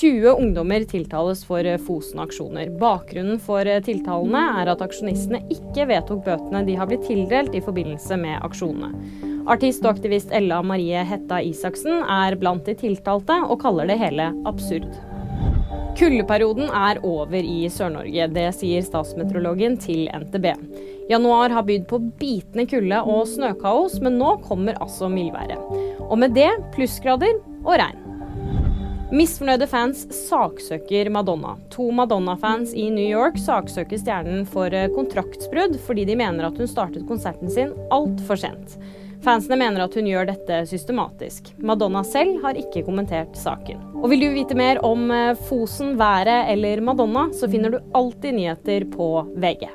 20 ungdommer tiltales for Fosen-aksjoner. Bakgrunnen for tiltalene er at aksjonistene ikke vedtok bøtene de har blitt tildelt i forbindelse med aksjonene. Artist og aktivist Ella Marie Hetta Isaksen er blant de tiltalte, og kaller det hele absurd. Kuldeperioden er over i Sør-Norge, det sier statsmeteorologen til NTB. Januar har bydd på bitende kulde og snøkaos, men nå kommer altså mildværet. Og med det plussgrader og regn. Misfornøyde fans saksøker Madonna. To Madonna-fans i New York saksøker stjernen for kontraktsbrudd fordi de mener at hun startet konserten sin altfor sent. Fansene mener at hun gjør dette systematisk. Madonna selv har ikke kommentert saken. Og vil du vite mer om eh, Fosen, været eller Madonna, så finner du alltid nyheter på VG.